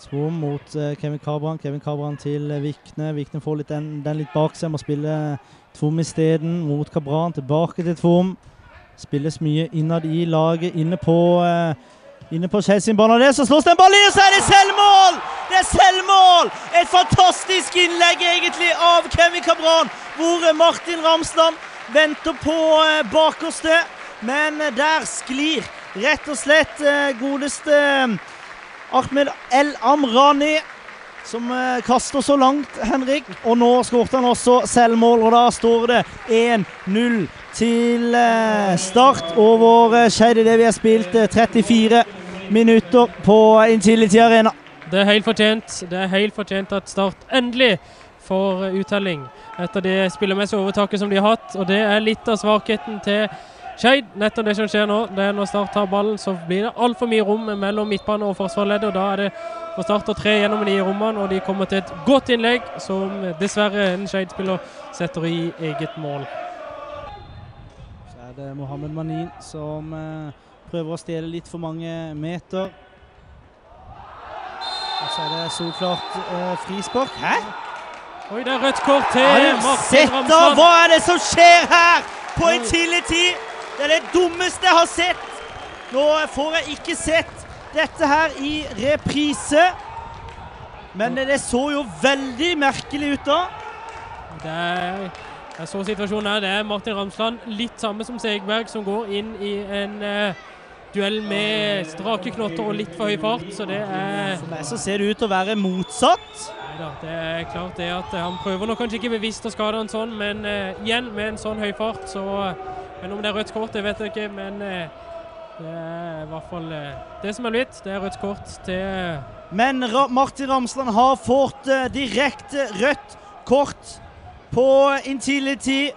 Tvom mot eh, Kevin Kabran. Kevin Kabran til eh, Vikne. Vikne får litt den, den litt bak seg. Må spille Tvom isteden mot Kabran. Tilbake til Tvom. Spilles mye innad i laget, inne på eh, Inne på Chelsea-banen der, så slås det en ball i, og så er det selvmål! Det er selvmål! Et fantastisk innlegg egentlig av Kevin Kabran, hvor Martin Ramsland venter på eh, bakerste. Men eh, der sklir rett og slett eh, godeste Ahmed El Amrani, som eh, kaster så langt, Henrik. Og nå skåret han også selvmål, og da står det 1-0 til eh, start over eh, Skeid idet vi har spilt eh, 34 minutter på Intility Arena. Det er helt fortjent. Det er helt fortjent at Start endelig får uttelling etter det spillermessige overtaket som de har hatt. Og det er litt av svakheten til Skeid. Nettopp det som skjer nå. Det er Når Start tar ballen, så blir det altfor mye rom mellom midtbane og forsvarsleddet. og Da er det for Start å tre gjennom de rommene, og de kommer til et godt innlegg, som dessverre en Skeid-spiller setter i eget mål. Så er det Mohammed Manin som eh, prøver å stjele litt for mange meter. Og så er det solklart eh, frispark. Hæ? Oi, det er rødt kort til Martin? Ramsland. Hva er det som skjer her på Intility? Det er det dummeste jeg har sett. Nå får jeg ikke sett dette her i reprise. Men det, det så jo veldig merkelig ut da. Det er, jeg så situasjonen her. Det er Martin Ramsland, litt samme som Segberg, som går inn i en uh, duell med strake knotter og litt for høy fart. Så det er For meg så ser det ut til å være motsatt. Neida, det er klart det at han prøver nok kanskje ikke bevisst å skade en sånn, men uh, igjen med en sånn høy fart, så Men om det er rødt kort, det vet jeg ikke, men eh, det er i hvert fall eh, det som er blitt. Det er rødt kort til Men Ra Martin Ramsland har fått eh, direkte rødt kort på Intility.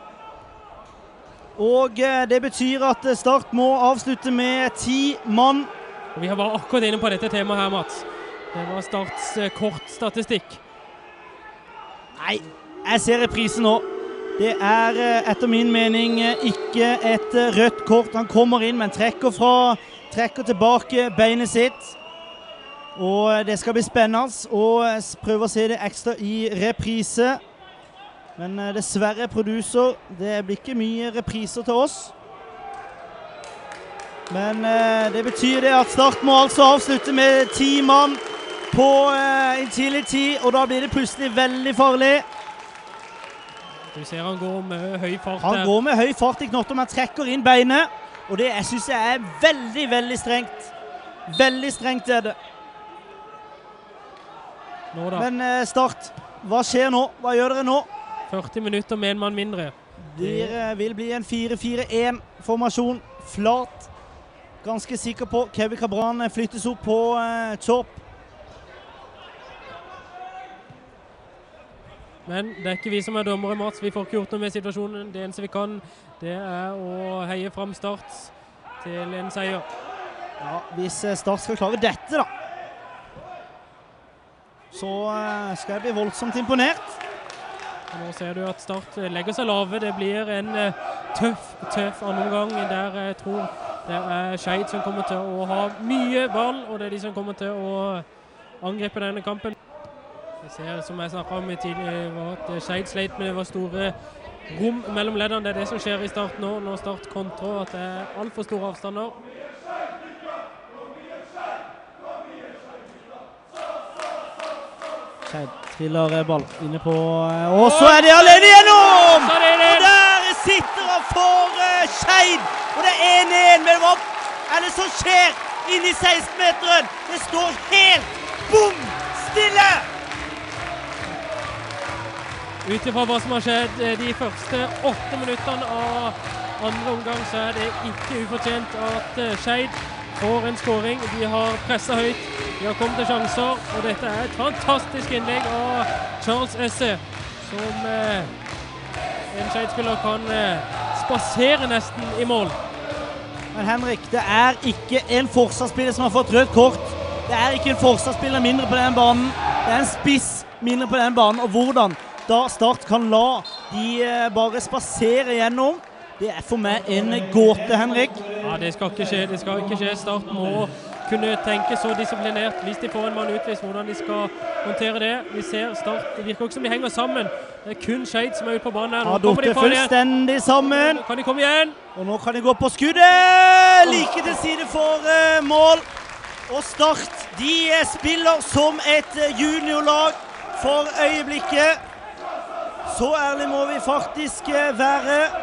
Og eh, det betyr at eh, Start må avslutte med ti mann. Vi var akkurat inne på dette temaet her, Mats. Det var Starts eh, kortstatistikk. Nei, jeg ser reprisen nå. Det er eh, etter min mening eh, ikke et eh, rødt kort. Han kommer inn, men trekker fra Trekker tilbake beinet sitt. Og det skal bli spennende å prøve å se det ekstra i reprise. Men dessverre, producer, det blir ikke mye repriser til oss. Men det betyr det at Start må altså avslutte med ti mann på eh, tid, og da blir det plutselig veldig farlig. Du ser han går med høy fart Han går med høy fart i knotter, Han trekker inn beinet. Og det jeg syns jeg er veldig, veldig strengt. Veldig strengt er det. Men eh, Start, hva skjer nå? Hva gjør dere nå? 40 minutter med en mann mindre. Det eh, vil bli en 4-4-1-formasjon. Flat. Ganske sikker på. Kevin Cabran flyttes opp på eh, topp. Men det er ikke vi som er dommere, Mats. Vi får ikke gjort noe med situasjonen. Det eneste vi kan, det er å heie fram Start til en seier. Ja, hvis eh, Start skal klare dette, da, så eh, skal jeg bli voldsomt imponert. Og nå ser du at Start legger seg lave. Det blir en eh, tøff, tøff andreomgang der jeg tror det er Skeid som kommer til å ha mye ball, og det er de som kommer til å angripe denne kampen. Vi ser, som jeg snakket om i tidligere, at Skeid sleit med det var store rom mellom leddene. Det er det som skjer i Start nå, når Start kontrer at det er altfor store avstander. Skeid triller eh, ball inne på eh, Og så er de alene igjennom! Og der sitter han for Skeid! Og det er 1-1. Men hva er det som skjer inni 16-meteren? Det står helt bom stille! Ut ifra hva som har skjedd eh, de første åtte minuttene av andre omgang, så er det ikke ufortjent at eh, Skeid får en skåring. De har pressa høyt, de har kommet til sjanser, og dette er et fantastisk innlegg av Charles Esse, som eh, en Skeid-spiller kan eh, spasere nesten i mål. Men Henrik, det er ikke en forsvarsspiller som har fått rødt kort. Det er ikke en forsvarsspiller mindre på den banen. Det er en spiss mindre på den banen. Og hvordan da Start kan la de eh, bare spasere gjennom, det er for meg en gåte, Henrik. Ja, Det skal ikke skje. det skal ikke skje. Start må kunne tenke så disiplinert hvis de får en mann utvist, hvordan de skal håndtere det. Vi ser Start Det virker ikke som de henger sammen. Det er kun Skeid som er ute på banen. her. Nå ja, kommer de fullstendig sammen. Kan de komme igjen? Og nå kan de gå på skuddet! Like til side for eh, mål. Og Start de eh, spiller som et juniorlag for øyeblikket. Så ærlig må vi faktisk eh, være.